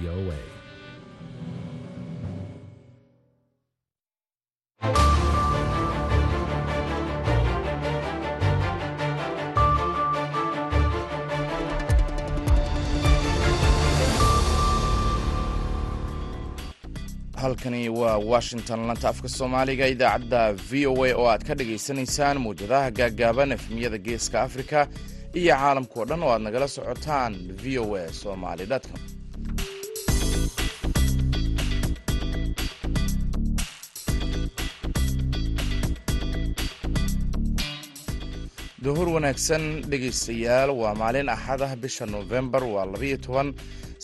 VOA. halkani waa washington lanta afka soomaaliga idaacadda v o a oo aad ka dhagaysanaysaan mawjadaha gaaggaaban efmiyada geeska afrika iyo caalamkao dhan oo aad nagala socotaan v o a somali com duhur wanaagsan dhegaystayaal waa maalin axad ah bisha nofembar waa labayo toban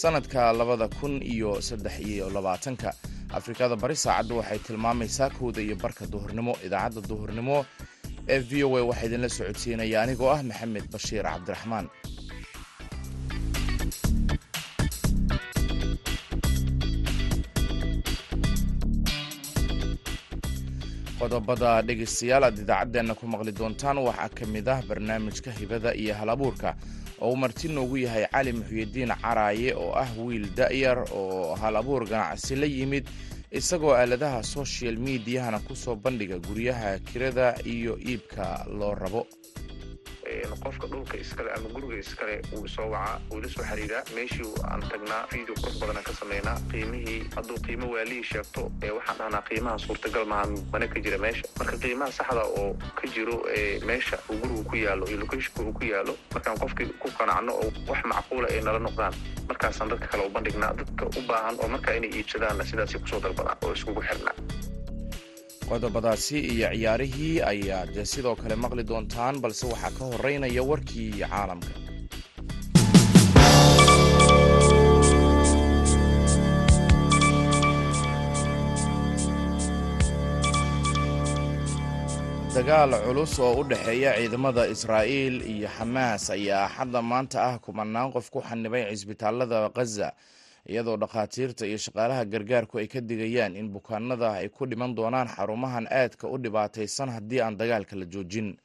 sanadka labada kun iyo saddex iyo labaatanka. Afrikada bari saacaddu waxay tilmaamaysaa kowda iyo barka duhurnimo idaacadda duhurnimo ee v o a waxaa idinla socodsiinaya anigoo ah maxamed bashiir cabdiraxmaan qodobada dhegaystayaal aad idaacaddeenna ku maqli doontaan waxaa ka mid ah barnaamijka hibada iyo hal abuurka oo uu marti noogu yahay cali muxyidiin caraaye oo ah wiil da'yar oo hal abuur ganacsi la yimid isagoo aaladaha social mediahana ku soo bandhiga guryaha kirada iyo iibka loo rabo qofka dhulka iskale ama guriga iskale wuu soo wacaa wuu la soo xiriiraa meeshii aan tagnaa video qurux badanaan ka samaynaa qiimihii hadduu qiimo waalihii sheegto waxaan dhahnaa qiimaha suurtagal maaha mana ka jira meesha. Marka qiimaha saxda oo ka jiro meesha uu gurigu ku yaalo iyo locationka uu ku yaalo markaan qofkii ku qanacno oo wax macquula ay nala noqdaan markaasaan dadka kale u bandhignaa dadka u baahan oo markaa inay iibsadaanna sidaasay ku soo dalbadaan oo iskugu xirnaa qodobadaasi iyo ciyaarihii ayaad sidoo kale maqli doontaan balse waxaa ka horeynaya warkii caalamka. Dagaal culus oo u dhexeeya ciidamada israa'iil iyo xamaas ayaa axadda maanta ah kumanaan qof ku xanibay cisbitaalada khaza iyadoo dhakhaatiirta iyo shaqaalaha gargaarku ay ka digayaan in bukaanada ay ku dhiman doonaan xarumahan aadka u dhibaataysan haddii aan dagaalka la joojin.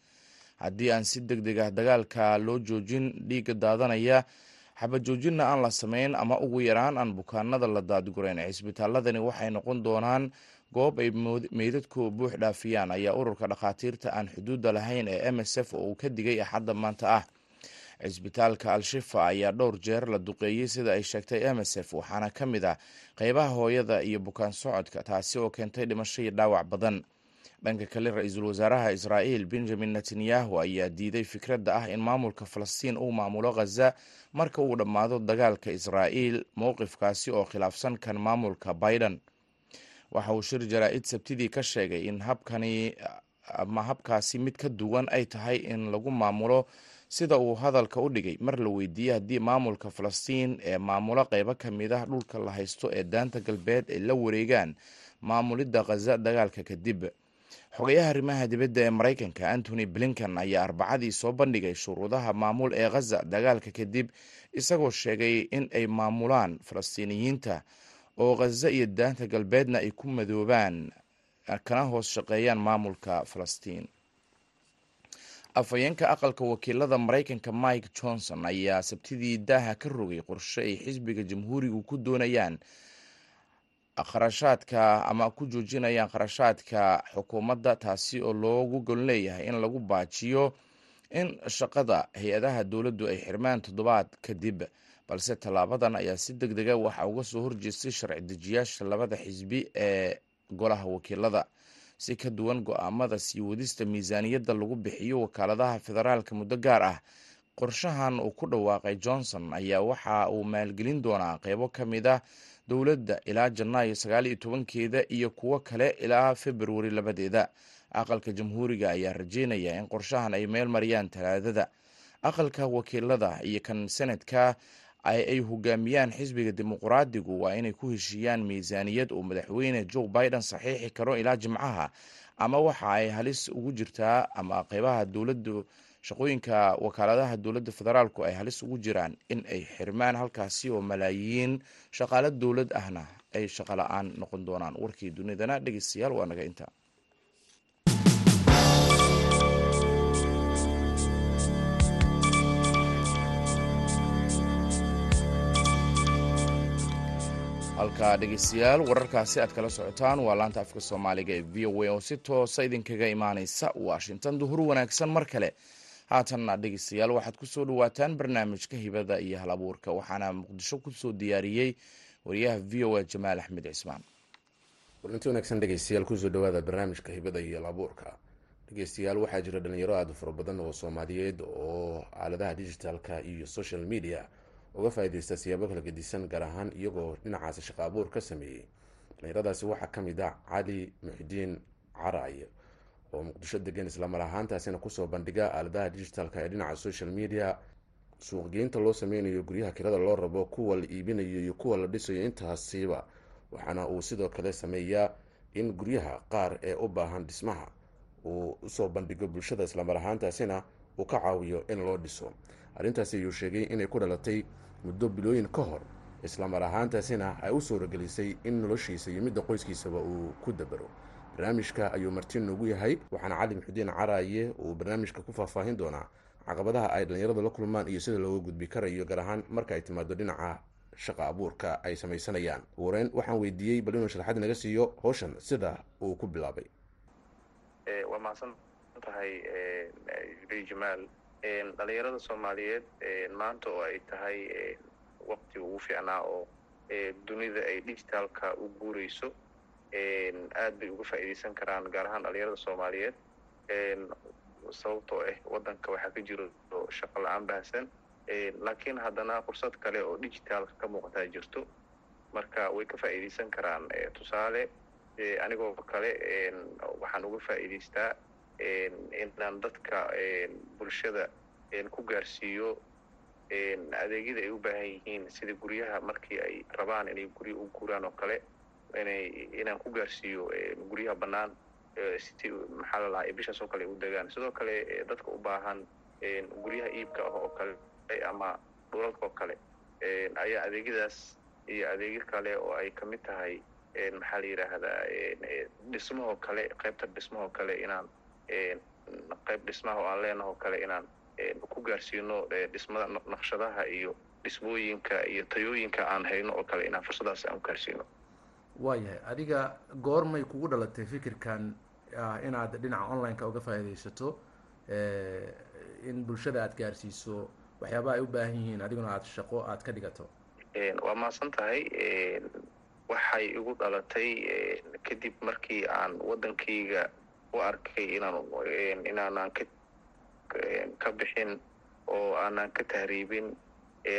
Haddii aan si deg deg ah dagaalka loo joojin dhiigga daadanaya xabajoojinna aan la samayn ama ugu yaraan aan bukaanada la daadgurayn. Cisbitaaladani waxay noqon doonaan goob ay meydadku buux dhaafiyaan ayaa ururka dhakhaatiirta aan xuduudda lahayn ee m s f oo uu ka digay axadda maanta ah cisbitaalka al-shifa ayaa dhowr jeer la duqeeyey sida ay sheegtay m s f waxaana ka mid ah qeybaha hooyada iyo bukaan socodka taasi oo keentay dhimasho dhaawac badan. Dhanka kale ra'iisul wasaaraha israa'iil benjamin netanyahu ayaa diiday fikradda ah in maamulka falastiin uu maamulo khaza marka uu dhammaado dagaalka israa'iil mowqifkaasi oo khilaafsan kan maamulka biden. Waxa uu shir jaraa-id sabtidii ka sheegay in habkani ama habkaasi mid ka duwan ay tahay in lagu maamulo sida uu hadalka u dhigay mar la weydiiyey haddii maamulka falastiin ee maamulo qeybo ka mid ah dhulka la haysto ee daanta galbeed ay la wareegaan maamulidda khaza dagaalka kadib xogayaha arrimaha dibadda ee maraykanka antony blinkan ayaa arbacadii soo bandhigay shuruudaha maamul ee khaza dagaalka kadib isagoo sheegay in ay maamulaan falastiiniyiinta oo khaza iyo daanta galbeedna ay ku madoobaan kana hoos shaqeeyaan maamulka falastiin afhayeenka aqalka wakiilada maraykanka mike johnson ayaa sabtidii daaha ka rogay qorshe ay xisbiga jamhuurigu ku doonayaan kharashaadka ama ku joojinayaan kharashaadka xukuumadda taasi oo loogu gol leeyahay in lagu baajiyo in shaqada hay'adaha dowladdu ay xirmaan toddobaad kadib balse tallaabadan ayaa si deg dega waxa uga soo horjeestay sharci dejiyaasha labada xisbi ee golaha wakiilada si ka duwan go'aamada sii wadista miisaaniyadda lagu bixiyo wakaaladaha federaalka muddo gaar ah. Qorshahan uu ku dhawaaqay johnson ayaa waxa uu maalgelin doonaa qeybo ka mid ah dowladda ilaa janaayo sagaal iyo tobankeeda iyo kuwo kale ilaa februari labadeeda. Aqalka jamhuuriga ayaa rajeynaya in qorshahan ay meel mariyaan talaadada. Aqalka wakiilada iyo kan senadka ay hogaamiyaan xisbiga dimuqraadigu waa inay ku heshiiyaan miisaaniyad uu madaxweyne joe biden saxiixi karo ilaa jimcaha ama waxa ay halis ugu jirtaa ama qeybaha dowladu shaqooyinka wakaaladaha dowladda federaalku ay halis ugu jiraan in ay xirmaan halkaasi oo malaayiin shaqaalo dowlad ahna ay shaqo la'aan noqon doonaan. Warkii dunidana dhegeystayaal waa naga inta halka dhegeystayaal wararkaasi aad kala socotaan. Waa laanta afka soomaaliga ee v o a oo si toosa idinkaga imaaneysa washington. Duhur wanaagsan mar kale. Haatanna dhegeystayaal waxaad ku soo dhawaataan barnaamijka hibada iyo hal abuurka. Waxaana muqdisho ku soo diyaariyey wariyaha v o a jamaal axmed cismaan. Kulanti wanaagsan dhegeystayaal ku soo dhawaada barnaamijka hibada iyo hal abuurka. Dhegeystayaal waxaa jira dhalinyaro aada fara badan oo soomaaliyeed oo aaladaha digitalka iyo social media uga faa-ideysta siyaabo kala gedisan gaar ahaan iyagoo dhinacaasi shaqa abuur ka sameeyey dhalinyaradaasi waxaa ka mid ah cali muxidiin caraaye oo muqdisho degan islamar ahaantaasina ku soo bandhiga aaladaha digitalka ee dhinaca social media. Suuqgeynta loo sameynayo guryaha kirada loo rabo kuwa la iibinayo iyo kuwa la dhisayo intaasiba waxaana uu sidoo kale sameeyaa in guryaha qaar ee u baahan dhismaha uu u soo bandhigo bulshada islamar ahaantaasina uu ka caawiyo in loo dhiso. Arrintaasi ayuu sheegay inay ku dhalatay muddo bilooyin ka hor islamar ahaantaasina ay u suuragelisay in noloshiisa iyo midda qoyskiisaba uu ku dabaro barnaamijka ayuu martiin noogu yahay waxaana cali muxudiin caraaye uu barnaamijka ku faahfaahin doonaa caqabadaha ay dhallinyarada la kulmaan iyo sida looga gudbi karayo gaar ahaan marka ay timaado dhinaca shaqa abuurka ay samaysanayaan. Wareyn waxaan weydiiyey bal inuu sharaxad naga siiyo howshan sida uu ku bilaabay. Waa mahadsan tahay jamaal dhalinyarada soomaaliyeed maanta oo ay tahay waqti ugu fiicnaa oo dunida ay digitaalka u guureyso aad bay uga faa'iideysan karaan gaar ahaan dhalinyarada soomaaliyeed. Sababtoo ah waddanka waxaa ka jiro shaqo la'aan baahsan. Laakiin haddana fursad kale oo digitaalka ka muuqataa jirto. Marka way ka faa'iideysan karaan tusaale anigoo kale waxaan uga faa'iideystaa inaan dadka bulshada ku gaarsiiyo adeegyada ay u baahan yihiin sida guryaha markii ay rabaan inay gurya u guuraan oo kale inay inaan ku gaarsiiyo guryaha bannaan si maxaa la lahaa bishaas oo kale u degaan. Sidoo kale dadka u baahan guryaha iibka ah oo kale ama dhulalka oo kale ayaa adeegyadaas iyo adeegyo kale oo ay ka mid tahay maxaa la yidhaahdaa dhismahoo kale qaybta dhismahoo kale inaan qayb dhismaha oo aan leenahoo kale inaan ku gaarsiino dhismada naqshadaha iyo dhismooyinka iyo tayooyinka aan hayno oo kale inaan fursadaas aan u gaarsiino. Waayahay adiga goormay kugu dhalatay fikirkan inaad dhinaca online-ka uga faa'iidaysato in bulshada aad gaarsiiso waxyaabaha ay u baahan yihiin adiguna aada shaqo aad ka dhigato. Waa mahadsan tahay waxay igu dhalatay kadib markii aan waddankayga u arkay inaan inaanaan ka bixin oo aanan ka tahriibin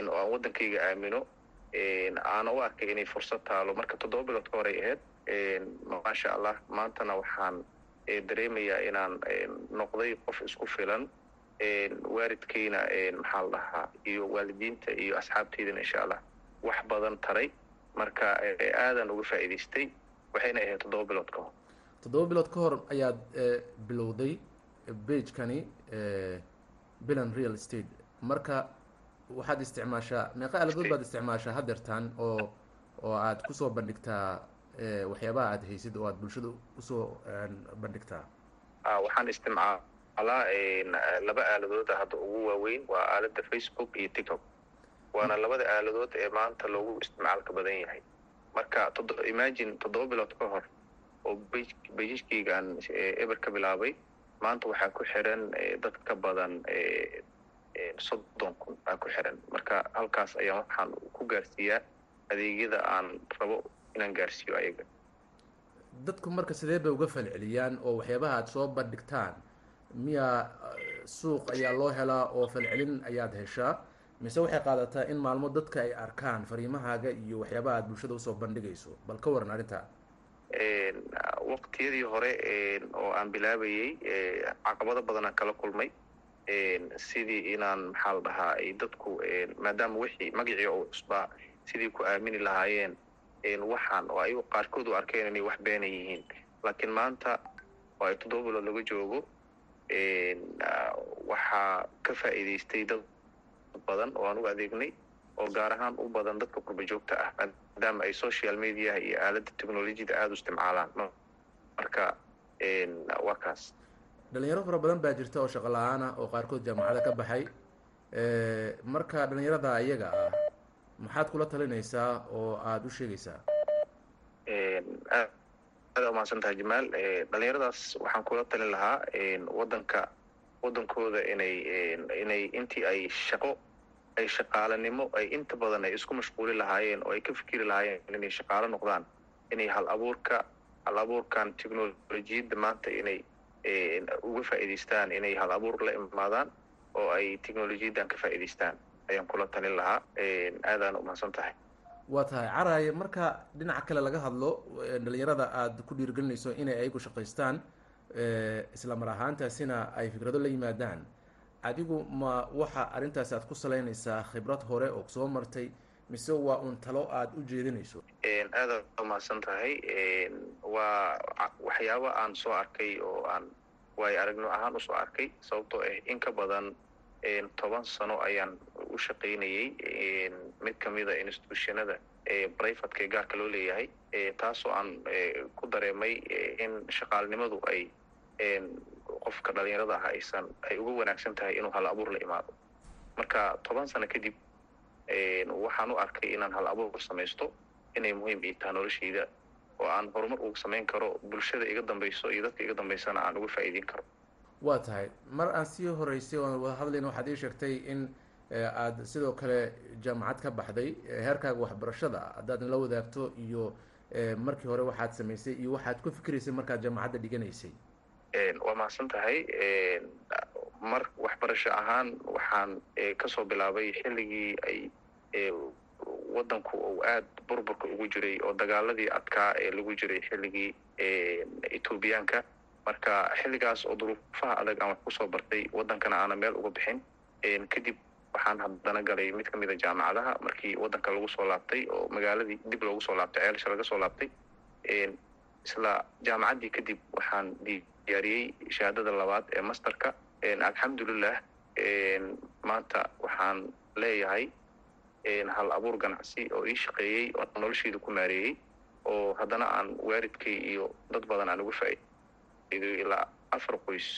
oo aan waddankayga aamino aana u arkay inay fursad taalo. Marka toddoba bilood ka horay ahayd maasha allah maantana waxaan dareemayaa inaan noqday qof isku filan waalidkayna maxaa la dhahaa iyo waalidiinta iyo asxaabteydana insha allah wax badan taray. Marka aadan uga faa'iidaystay waxayna ahayd toddoba bilood ka hor toddoba bilood ka hor ayaad bilowday bagekani bilan real estate. Marka waxaad isticmaashaa meeqa aaladood baad isticmaashaa hadeertaan oo oo aad ku soo bandhigtaa waxyaabaha aad haysid oo aad bulshada u soo bandhigtaa? Waxaan isticmaalaa laba aaladooda hadda ugu waaweyn. Waa aalada facebook iyo tiktok. Waana labada aaladood ee maanta loogu isticmaalka badan yahay. Marka imagine toddoba bilood ka hor oo bejijkaygaan eber ka bilaabay maanta waxaa ku xiran dad ka badan soddon kun baa ku xiran. Marka halkaas ayaan waxaan ku gaarsiiyaa adeegyada aan rabo inaan gaarsiiyo ayaga. Dadku marka sidee bay uga falceliyaan oo waxyaabaha aad soo bandhigtaan? Miyaa suuq ayaa loo helaa oo falcelin ayaad heshaa? Mise waxay qaadataa in maalmo dadka ay arkaan fariimahaaga iyo waxyaabaha aad bulshada u soo bandhigayso? Bal ka waran arrintaa waqtiyadii hore oo aan bilaabayey caqabado badanaan kala kulmay. Sidii inaan maxaa la dhahaa ay dadku maadaama wixii magacii oo cusbaa sidii ku aamini lahaayeen waxaan oo ay qaarkood u arkeen inay wax beena yihiin. Laakiin maanta oo ay toddoba bilood laga joogo waxaa ka faa'iidaystay dad badan oo aan u adeegnay oo gaar ahaan u badan dadka qurba joogta ah maadaama ay social mediaha iyo aaladda technolojiyada aada u isticmaalaan. Marka waa kaas. Dhalinyaro fara badan baa jirta oo shaqo la'aan ah oo qaarkood jaamacada ka baxay. Marka dhalinyarada iyaga ah maxaad kula talinaysaa oo aada u sheegaysaa? Aada umahadsan tahay jamaal dhalinyaradaas waxaan kula talin lahaa wadanka wadankooda inay inay intii ay shaqo ay shaqaalanimo ay inta badan ay isku mashquuli lahaayeen oo ay ka fikiri lahaayeen inay shaqaalo noqdaan. Inay hal abuurka hal abuurkan technolojiyadda maanta inay uga faa'iidaystaan inay hal abuur la imaadaan oo ay technolojiyaddan ka faa'iidaystaan. Ayaan kula talin lahaa aadaan umahadsan tahay waa tahay. Caraaye marka dhinaca kale laga hadlo dhalinyarada aada ku dhiirigelinayso inay ayagu shaqaystaan isla mar ahaantaasina ay fikrado la yimaadaan adigu ma waxa arrintaas aad ku salaynaysaa khibrad hore oo soo martay mise waa un talo aada u jeedinayso? Aada umahadsan tahay. Waa waxyaabo aan soo arkay oo aan waayo aragno ahaan u soo arkay sababtoo ah in ka badan toban sano ayaan u shaqaynayey mid kamida institutionada brivatka ee gaarka loo leeyahay taasoo aan ku dareemay in shaqaalnimadu ay qofka dhalinyarada ah aysan ay uga wanaagsan tahay inuu hal abuur la imaado. Marka toban sano kadib waxaan u arkay inaan hal abuur samaysto inay muhiim ii taha noloshayda oo aan horumar uga samayn karo bulshada iga dambayso iyo dadka iga dambaysana aan uga faa'iideyn karo. Waa tahay. Mar aan sii horeysay oon wada hadlayna waxaad ii sheegtay in aada sidoo kale jaamacad ka baxday heerkaaga waxbarashada haddaad nala wadaagto iyo markii hore waxaad samaysay iyo waxaad ku fikiraysay markaad jaamacadda dhiganaysay waa mahadsan tahay mar waxbarasho ahaan waxaan ka soo bilaabay xilligii ay wadanku uu aada burburka ugu jiray oo dagaaladii adkaa ee lagu jiray xilligii ethoobiyaanka marka xilligaas oo duruufaha adag aan wax ku soo bartay wadankana aana meel uga bixin. Kadib waxaan haddana galay mid ka mid a jaamacadaha markii wadanka lagu soo laabtay oo magaaladii dib loogu soo laabtay ceelasha laga soo laabtay. Isla jaamacaddii kadib waxaan diyaariyey shahaadada labaad ee masterka alxamdulilah maanta waxaan leeyahay hal abuur ganacsi oo ii shaqeeyey oo nolosheyda ku maareeyey oo haddana aan waaridkay iyo dad badan aan uga faa'iido ilaa afar qoys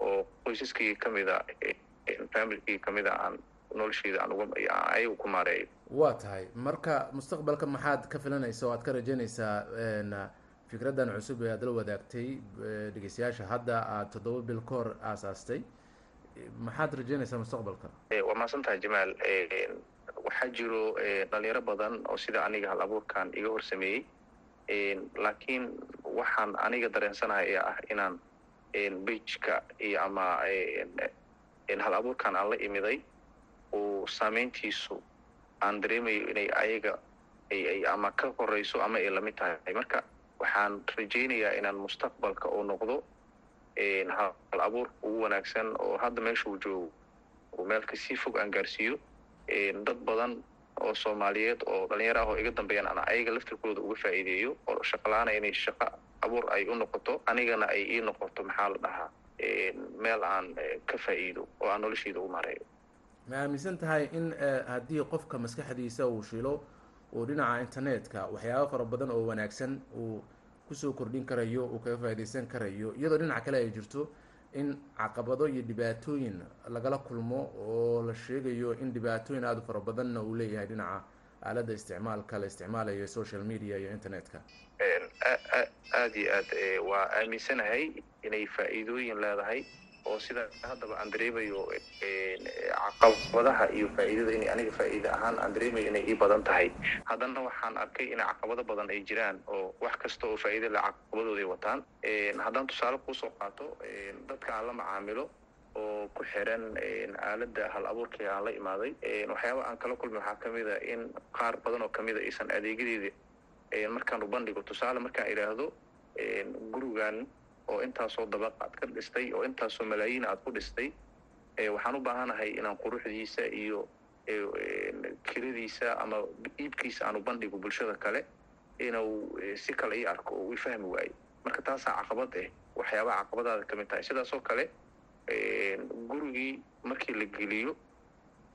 oo qoysaskayga kamida familikayga kamida aan nolosheyda aan uga ayagu ku maareeyo. Waa tahay. Marka mustaqbalka maxaad ka filanaysa oo aad ka rajaynaysaa fikraddan cusub ee aad la wadaagtay dhegeystayaasha hadda aada toddoba bil ka hor aasaastay. Maxaad rajaynaysaa mustaqbalka? Waa mahadsan tahay jamaal waxaa jiro dhalinyaro badan oo sida aniga hal abuurkan iga hor sameeyey laakiin waxaan aniga dareensanahay ee ah inaan beijka iyo ama hal abuurkan aan la imiday uu saameyntiisu aan dareemayo inay ayaga ay ama ka horeyso ama ay la mid tahay. Marka waxaan rajaynayaa inaan mustaqbalka uu noqdo hal abuur ugu wanaagsan oo hadda meesha uu joogo oo meel ka sii fog aan gaarsiiyo dad badan oo soomaaliyeed oo dhalinyaro ah oo iga dambeeyaan aan ayaga laftirkooda uga faa'iideeyo oo shaqalaana inay shaqo abuur ay u noqoto anigana ay ii noqoto maxaa la dhahaa meel aan ka faa'iido oo aan nolosheyda ugu maareeyo. Ma aaminsan tahay in haddii qofka maskaxdiisa uu shilo uu dhinaca internetka waxyaabo fara badan oo wanaagsan uu ku soo kordhin karayo uu kaga faa'iidaysan karayo. Iyadoo dhinaca kale ay jirto in caqabado iyo dhibaatooyin lagala kulmo oo la sheegayo in dhibaatooyin aada u fara badanna uu leeyahay dhinaca aaladda isticmaalka la isticmaalayo social media iyo internetka. Aada iyo aad waa aaminsanahay inay faa'iidooyin leedahay oo sida haddaba aan dareemayo caqabadaha iyo faa'iidada inay aniga faa'iida ahaan aan dareemayo inay ii badan tahay. Haddana waxaan arkay inay caqabado badan ay jiraan oo wax kasta oo faa'iida le caqabadooday wataan. Haddaan tusaale kuusoo qaato dadka aan la macaamilo oo ku xiran aaladda hal abuurkii aan la imaaday waxyaaba aan kala kulmay waxaa ka mid a in qaar badan oo ka mid a aysan adeegyadeeda markaan u bandhigo tusaale markaan idhaahdo gurigan oo intaasoo dabaq aad ka dhistay oo intaasoo malaayiin aad ku dhistay waxaan u baahanahay inaan quruxdiisa iyo kiradiisa ama iibkiisa aan u bandhigo bulshada kale inuu si kale ii arko oo ii fahmi waayo. Marka taasaa caqabad ah waxyaabaha caqabadaada ka mid tahay. Sidaas oo kale gurigii markii la geliyo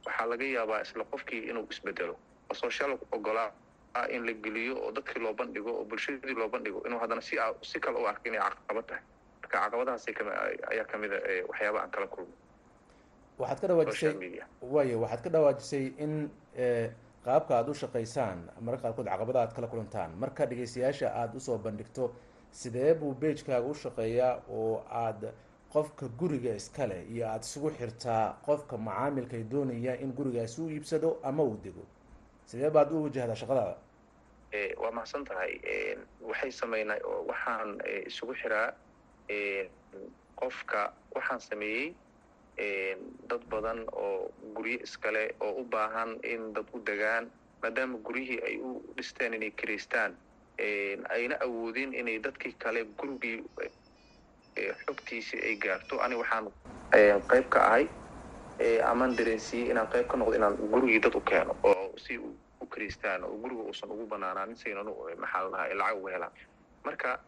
waxaa laga yaabaa isla qofkii inuu isbedelo social ogolaa in la geliyo oo dadkii loo bandhigo oo bulshadii loo bandhigo inuu haddana si si kale u arko inay caqabad tahay. Marka caqabadahaas ayaa ka mid a waxyaaba aan kala kulmo. Waxaad ka dhawaajisay waayo waxaad ka dhawaajisay in qaabka aada u shaqaysaan marka qaarkood caqabada aad kala kulantaan marka dhegeystayaasha aada u soo bandhigto sidee buu beejkaaga u shaqeeyaa oo aada qofka guriga iskale iyo aada isugu xirtaa qofka macaamilkay doonaya in gurigaasi u iibsado ama uu dego sidee baad u wajahdaa shaqadaada waa mahadsan tahay. Waxay sameynaa waxaan isugu xiraa qofka waxaan sameeyey dad badan oo guryo iskale oo u baahan in dad u degaan maadaama guryihii ay u dhisteen inay kiraystaan ayna awoodin inay dadkii kale gurigii xogtiisii ay gaarto. Ani waxaan qayb ka ahay amaan dareensiiyey inaan qayb ka noqdo inaan gurigii dad u keeno oo si u kiraystaan oo guriga uusan ugu banaanaanin saynan maxaa la dhahaa helaan. Marka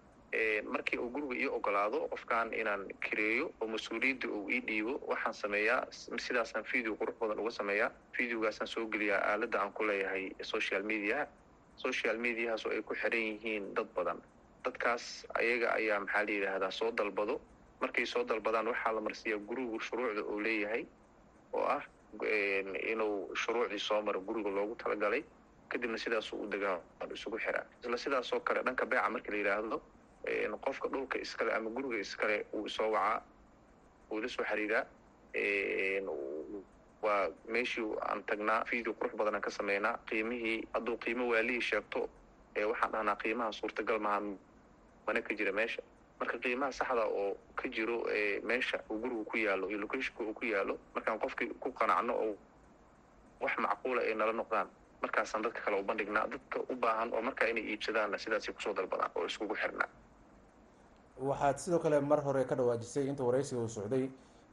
markii uu guriga ii ogolaado qofkan inaan kireeyo oo mas'uuliyadda uu ii dhiibo waxaan sameeyaa sidaasaan video qurux badan uga sameeyaa. Videogaasaan soo geliyaa aaladda aan ku leeyahay social media. Social mediahaas oo ay ku xiran yihiin dad badan. Dadkaas ayaga ayaa maxaa la yidhaahdaa soo dalbado. Markay soo dalbadaan waxaa la marsiiyaa gurigu shuruucda uu leeyahay oo ah inuu shuruucdii soo maro guriga loogu talagalay kadibna sidaasuu u degaa isugu xiraa. Isla sidaasoo kale dhanka beeca marka la yidhaahdo qofka dhulka iskale ama guriga iskale uu isoo wacaa uu la soo xiriiraa waa meeshii aan tagnaa video qurux badanaan ka sameynaa qiimihii hadduu qiimo waalihii sheegto waxaan dhahnaa qiimaha suurtagal maha mana ka jira meesha marka qiimaha saxda oo ka jiro meesha uu gurigu ku yaalo iyo locationka uu ku yaalo markaan qofkii ku qanacno oo wax macquula ay nala noqdaan markaasaan dadka kale u bandhignaa dadka u baahan oo markaa inay iibsadaanna sidaasay ku soo dalbadaan oo iskugu xirnaa waxaad sidoo kale mar hore ka dhawaajisay inta waraysiga uu socday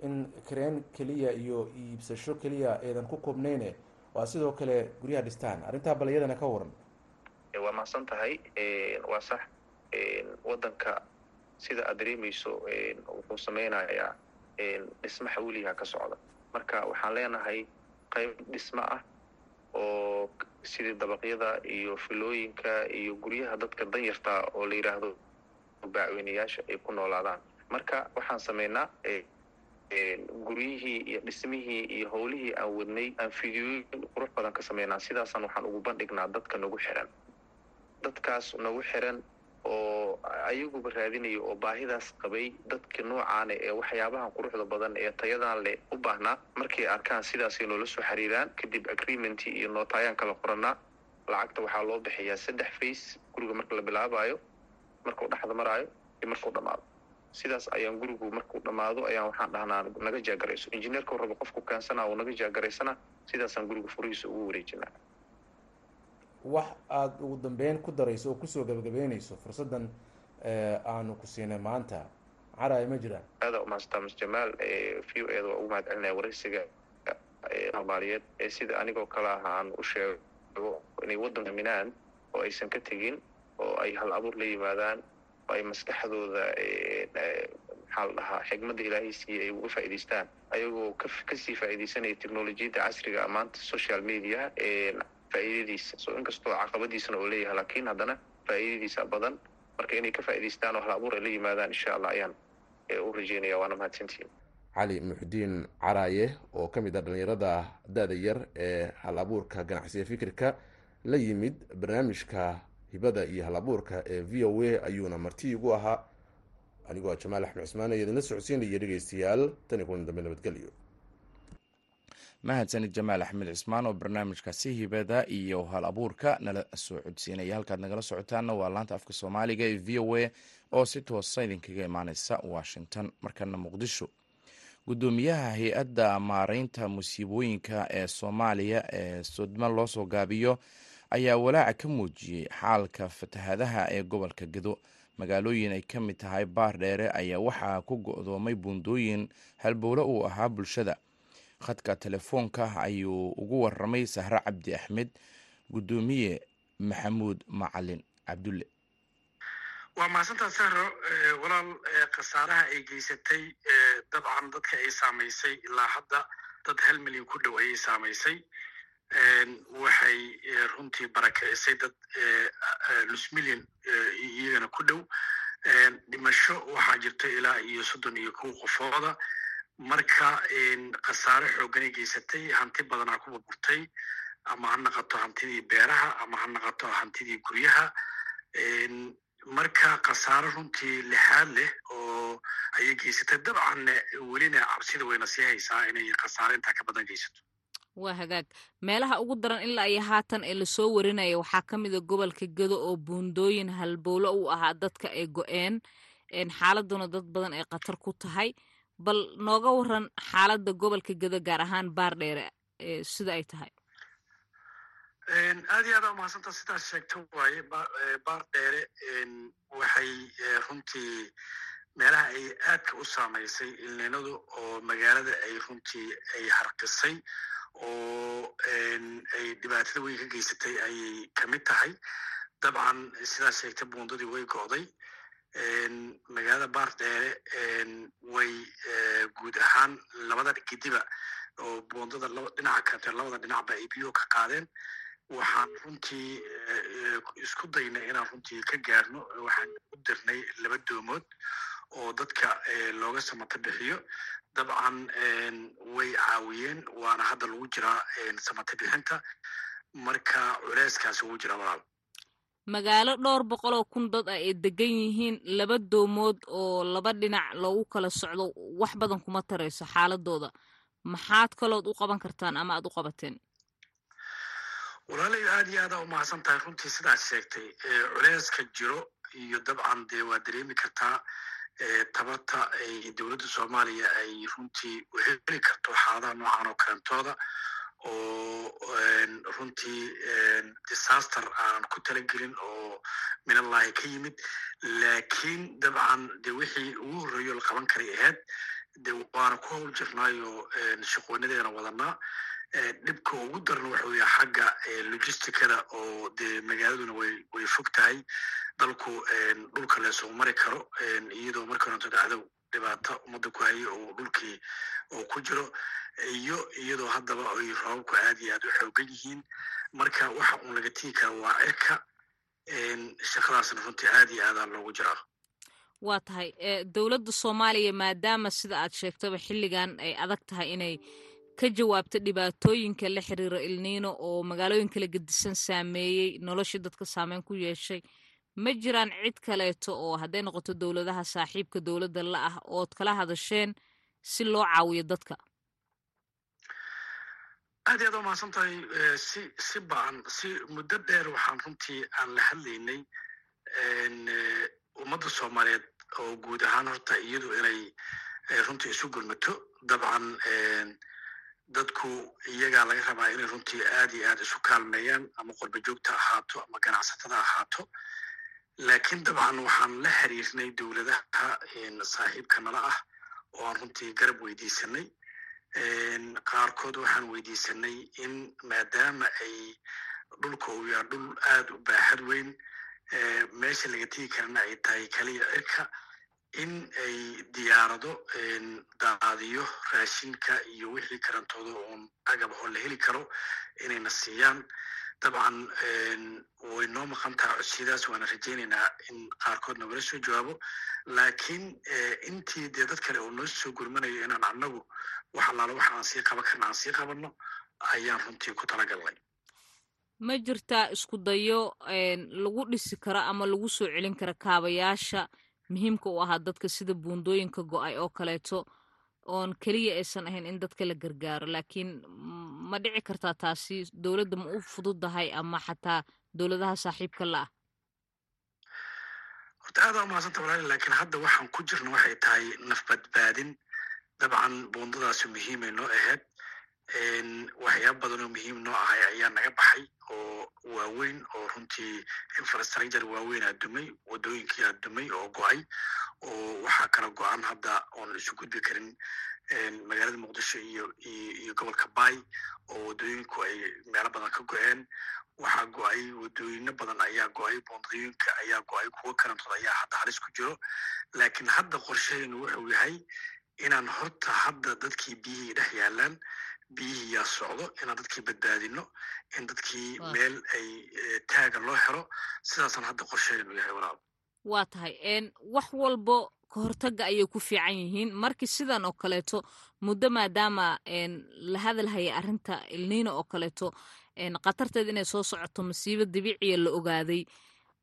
in kareen keliya iyo iibsasho keliya eedan ku koobneyne waa sidoo kale guryaha dhistaan. Arrintaa bal iyadana ka waran waa mahadsan tahay waa sax waddanka sida aad dareemayso wuxuu sameynayaa dhismo xawliyaha ka socda. Marka waxaan leenahay qayb dhismo ah oo sidii dabaqyada iyo filooyinka iyo guryaha dadka danyarta oo la yidhaahdo baacweynayaasha ay ku noolaadaan. Marka waxaan sameynaa guryihii iyo dhismihii iyo howlihii aan wadnay aan fideoyin qurux badan ka sameynaa. Sidaasaan waxaan ugu bandhignaa dadka nagu xiran. Dadkaas nagu xiran oo ayaguba raadinaya oo baahidaas qabay dadka noocaane ee waxyaabahan quruxda badan ee tayadan leh u baahnaa markay arkaan sidaasay noola soo xiriiraan kadib agreementii iyo nootayaan kala qoranaa lacagta waxaa loo bixiyaa saddex face guriga marka la bilaabayo markuu dhexda maraayo iyo markuu dhammaado sidaas ayaan gurigu markuu dhammaado ayaan waxaan dhahnaa naga jaagarayso injineerka rabo qofku keensanaa uu naga jaagaraysana sidaasaan guriga furihiisa ugu wareejinaa wax aada ugu dambeyn ku darayso oo ku soo gabagabeynayso fursaddan aanu ku siinay maanta. Caraya ma jiraan aada umahadstaa mas jamaal v o eeda waa ugu mahad celinaya waraysiga soomaaliyeed ee sida anigoo kale ah aan u sheego inay waddan aminaan oo aysan ka tegin oo ay hal abuur la yimaadaan oo ay maskaxdooda maxaa la dhahaa xigmadda ilaahay siiye ay uga faa'idaystaan ayagoo ka ka sii faa'iidaysanaya technolojiyadda casriga maanta social media faa'iidadiisa. So inkastoo caqabadiisana oo leeyahay laakiin haddana faa'iidadiisa badan marka inay ka faa'idaystaan oo hal abuur ay la yimaadaan insha allah ayaan u rajeynaya waana mahadsantihin cali muxudiin caraaye oo ka mid ah dhallinyarada da-da yar ee hal abuurka ganacsiga fikirka la yimid barnaamijka hibada iyo hal abuurka ee v o a ayuuna marti igu ahaa. Anigoo jamaal axmed cismaan ee idinla socodsiinaya dhegeystayaal tan iyo kulan dambe nabadgelyo mahadsanid jamaal axmed cismaan oo barnaamijkaasi hibada iyo hal abuurka nala soo codsiinaya. Halkaad nagala socotaana waa laanta afka soomaaliga ee v o a oo si toosa idinkaga imaaneysa washington. Markana muqdisho guddoomiyaha hay'adda maareynta musiibooyinka ee soomaaliya ee sodma loo soo gaabiyo ayaa walaaca ka muujiyey xaalka fatahadaha ee gobolka gedo. Magaalooyin ay ka mid tahay baar dheere ayaa waxaa ku go-doomay buundooyin halbowle uu ahaa bulshada khadka telefoonka ayuu ugu waramay sahre cabdi axmed guddoomiye maxamuud macalin cabdulle. Waa mahadsantaa sahro walaal khasaaraha ay geysatay dabcan dadka ay saamaysay ilaa hadda dad hal milyan ku dhow ayay saamaysay. Waxay runtii barakicisay dad nus milyan iyagana ku dhow. Dhimasho waxaa jirta ilaa iyo soddon iyo kow qofooda marka khasaare xooganay geysatay hanti badanaa ku burburtay ama ha naqato hantidii beeraha ama ha naqato hantidii guryaha. Marka khasaaro runtii lixaad leh oo ayay geysatay dabcanne welina cabsida wayna sii haysaa inay khasaaro intaa ka badan geysato. Waa hagaag. Meelaha ugu daran ilaa iyo haatan ee la soo warinaya waxaa ka mida gobolka gedo oo buundooyin halbowlo u ahaa dadka ay go-een. Xaaladuna dad badan ay khatar ku tahay bal nooga waran xaaladda gobolka gedo gaar ahaan baardheere sida ay tahay? Aad iyo aada umahadsantaa sidaas sheegta waaye baar dheere waxay runtii meelaha ay aadka u saamaysay ilninadu oo magaalada ay runtii ay harqisay oo ay dhibaatada weyn ka geysatay ayay ka mid tahay. Dabcan sidaas sheegta buundadii way go'day magaalada baar dheere way guud ahaan labada gidiba oo buundada dhinaca kante labada dhinacba ay biyo ka qaadeen. Waxaan runtii isku daynay inaan runtii ka gaarno waxaan u dirnay laba doomood oo dadka looga samata bixiyo. Dabcan way caawiyeen waana hadda lagu jiraa samata bixinta. Marka culeyskaasi ugu jira walaal magaalo dhowr boqol oo kun dad ah ay degan yihiin laba doomood oo laba dhinac loogu kala socdo. Wax badan kuma tarayso xaaladooda. Maxaad kalood u qaban kartaan ama aad u qabateen? Walaalay aad iyo aada umahadsan tahay runtii sidaas sheegtay culeyska jiro iyo dabcan dee waa dareemi kartaa tabarta ay dowladda soomaaliya ay runtii u heli karto xaaladaha noocan oo kalentooda oo runtii disaster aan ku talagelin oo minallahi ka yimid. Laakiin dabcan de wixii ugu horreeyo la qaban karay ahayd de waana ku howl jirnaayo shaqoonadeena wadanaa dhibka ugu darna waxa weya xagga logisticada oo dee magaaladuna way fog tahay dalku dhulka leesoo mari karo iyadoo marka horanto dacdow dhibaata ummadda ku haya oo dhulkii oo ku jiro. Iyo iyadoo haddaba ay roobabku aad iyo aad u xoogan yihiin. Marka waxa uun laga tigi kara waa cirka shaqadaasna runtii aad iyo aadaa loogu jiraa waa tahay dowladda soomaaliya maadaama sida aad sheegtaba xilligan ay adag tahay inay ka jawaabto dhibaatooyinka la xiriira ilniino oo magaalooyin kala gedisan saameeyey noloshii dadka saameyn ku yeeshay ma jiraan cid kaleeto oo hadday noqoto dowladaha saaxiibka dowladda la ah ood kala hadasheen si loo caawiyo dadka? Aad iyo aad umahadsan tahay si si ba'an si muddo dheer waxaan runtii aan la hadlaynay ummadda soomaaliyeed oo guud ahaan horta iyadu inay runtii isu gurmato. Dabcan dadku iyagaa laga rabaa inay runtii aad iyo aad isu kaalmeeyaan ama qorba joogta ahaato ama ganacsatada ahaato laakiin dabcan waxaan la xiriirnay dowladaha saaxiibka nala ah oo aan runtii garab weydiisanay. Qaarkood waxaan weydiisanay in maadaama ay dhulka uu yaha dhul aad u baaxad weyn meesha laga tegi karana ay tahay kaliya cirka in ay diyaarado daadiyo raashinka iyo wixii karantooda uun agab oo la heli karo inayna siiyaan dabcan way noo maqan taha codsiyadaas waana rajaynaynaa in qaarkood nagala soo jawaabo laakiin intii dee dad kale oo noo soo gurmanayo inaan annagu wax allaala waxa aan sii qaban karna aan sii qabanno ayaan runtii ku talagalnay ma jirtaa isku dayo lagu dhisi karo ama lagu soo celin karo kaabayaasha. Muhiimka u ahaa dadka sida buundooyinka go'ay oo kaleeto. Oon keliya aysan ahayn in dadka la gargaaro laakiin ma dhici kartaa taasi dowladda ma u fududahay ama xataa dowladaha saaxiibka la ah? Horta aada umahadsanta walaali laakiin hadda waxaan ku jirna waxay tahay naf badbaadin dabcan buundadaasi muhiimay noo ahayd. Waxyaaba badan oo muhiim noo ahay ayaa naga baxay oo waaweyn oo runtii infrastructure waaweyn aa dumay wadooyinkii aa dumay oo go'ay. Oo waxaa kala go-an hadda oon isu gudbi karin magaalada muqdisho iyo iyo gobolka bay oo wadooyinku ay meelo badan ka go-een waxaa go'ay wadooyino badan ayaa go'ay buundooyinka ayaa go'ay kuwo kalantood ayaa hadda halis ku jiro laakiin hadda qorsheheenu wuxuu yahay inaan horta hadda dadkii biyihii dhex yaalaan biyihii yaa socdo inaan dadkii badbaadino in dadkii meel ay taaga loo helo sidaasaan hadda qorsheheenu yahay walaal waa tahay wax walbo ka hortaga ayay ku fiican yihiin. Markii sidan oo kaleeto muddo maadaama la hadalhaya arrinta ilniino oo kaleeto khatarteed inay soo socoto masiibo dabiiciya la ogaaday.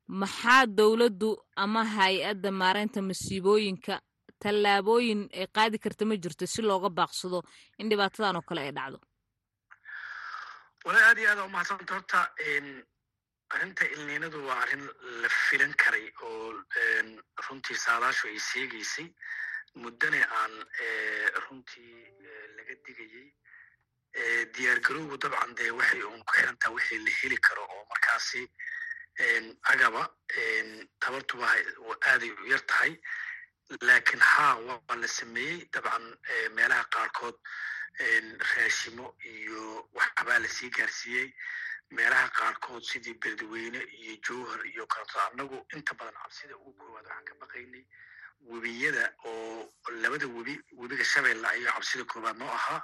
Maxaa dowladdu ama hay'adda maareynta masiibooyinka tallaabooyin ay qaadi karta ma jirto si looga baaqsado in dhibaatadan oo kale ay dhacdo arrinta ilniinadu waa arrin la filan karay oo runtii saadaashu ay seegaysay muddana aan runtii laga digayey diyaar garowgu dabcan dee waxay uun ku xirantaha wixii la heli karo oo markaasi agaba tabartuba aaday u yar tahay. Laakiin haa waa la sameeyey dabcan meelaha qaarkood raashimo iyo waxbaa la sii gaarsiiyey meelaha qaarkood sidii beledweyne iyo jowhar iyo kaleto annagu inta badan cabsida ugu koowaad waxaan ka baqaynay webiyada oo labada webi webiga shabeelle ayuu cabsida koowaad noo ahaa.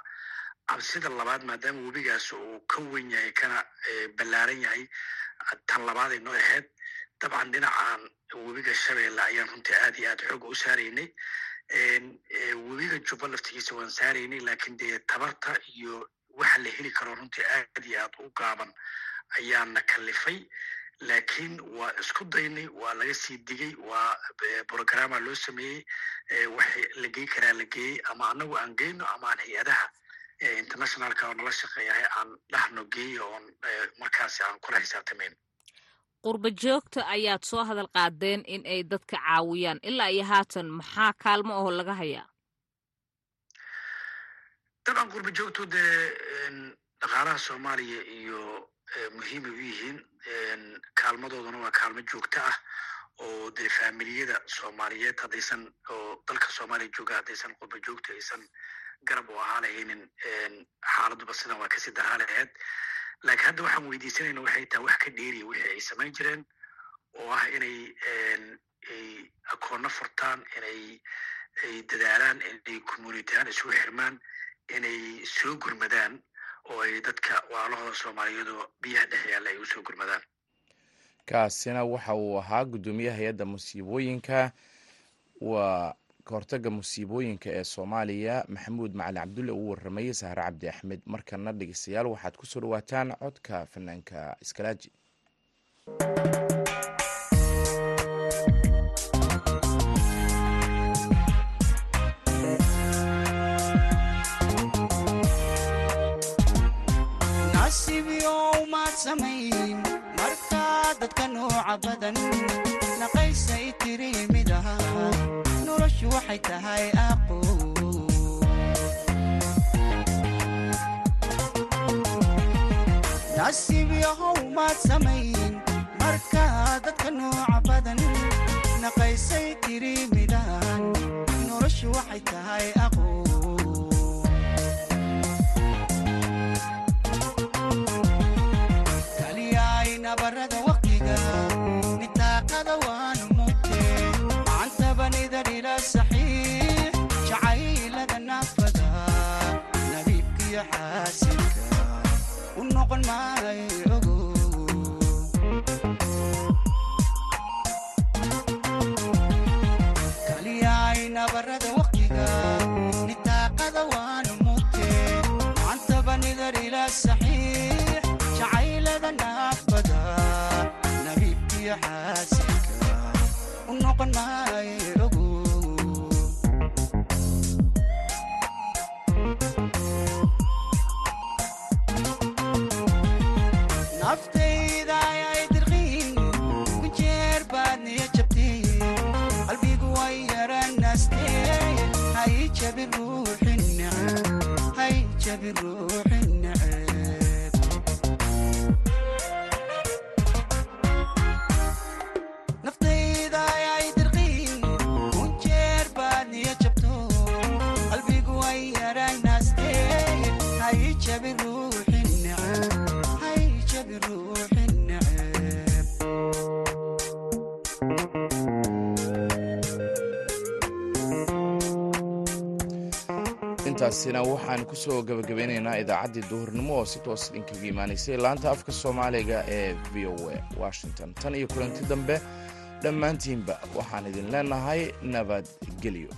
Cabsida labaad maadaama webigaas uu ka wen yahay kana ballaaran yahay tan labaaday noo ahayd. Dabcan dhinacan webiga shabeelle ayaan runtii aad iyo aad xooga u saaraynay. Webiga jubba laftigiisa waan saaraynay laakiin dee tabarta iyo waxa la heli karo runtii aad iyo aad u gaaban ayaana kalifay laakiin waa isku daynay waa laga sii digay waa brograma loo sameeyey waxay la gey karaa la geeyey ama anagu aan geyno ama aan hay'adaha internationalka oo nala shaqeeyahay aan dhahno geeyo oon markaasi aan kula xisaabtamayn. Qurba ayaad soo hadal qaadeen in ay dadka caawiyaan. Ilaa iyo haatan maxaa kaalmo oo laga hayaa dabcan qurba joogtu dee dhaqaalaha soomaaliya iyo muhiimay u yihiin kaalmadooduna waa kaalmo joogto ah oo dee faamiliyada soomaaliyeed haddaysan oo dalka soomaaliya jooga haddaysan qurba joogta aysan garab u ahaa lahaynin xaaladuba sidan waa ka sii daraa laheyd. Laakiin hadda waxaan weydiisanayna waxay tahay wax ka dheeriya wixii ay samayn jireen oo ah inay ay akoonno furtaan inay ay dadaalaan inay communityahaan isugu xirmaan inay soo gurmadaan oo ay dadka waalahooda soomaaliyeedoo biyaha dhex yaalla ay u soo gurmadaan. Kaasina waxa uu ahaa guddoomiyaha hay'adda musiibooyinka waa kahortaga musiibooyinka ee soomaaliya. Maxamuud macali cabdulle uu warramayey sahre cabdi axmed markana dhegeystayaal waxaad ku soo dhawaataan codka fanaanka iskalaaji markaa dadka nooca badan naqaysay tiri mid aha noloshu waxay tahay aqo nasiib maad samayn markaa dadka nooca badan naqaysay tiri midahan noloshu waxay tahay aqo nabiibkiyo hay jabi ruuxi neceb hay jabi ruuxi neceb intaasina waxaan ku soo gabagabeynaynaa idaacaddii duhurnimo oo si toos idinkaga imaanaysay. Laanta afka soomaaliga ee v o a washington. Tan iyo kulanti dambe dhammaantiinba waxaan idin leenahay nabadgelyo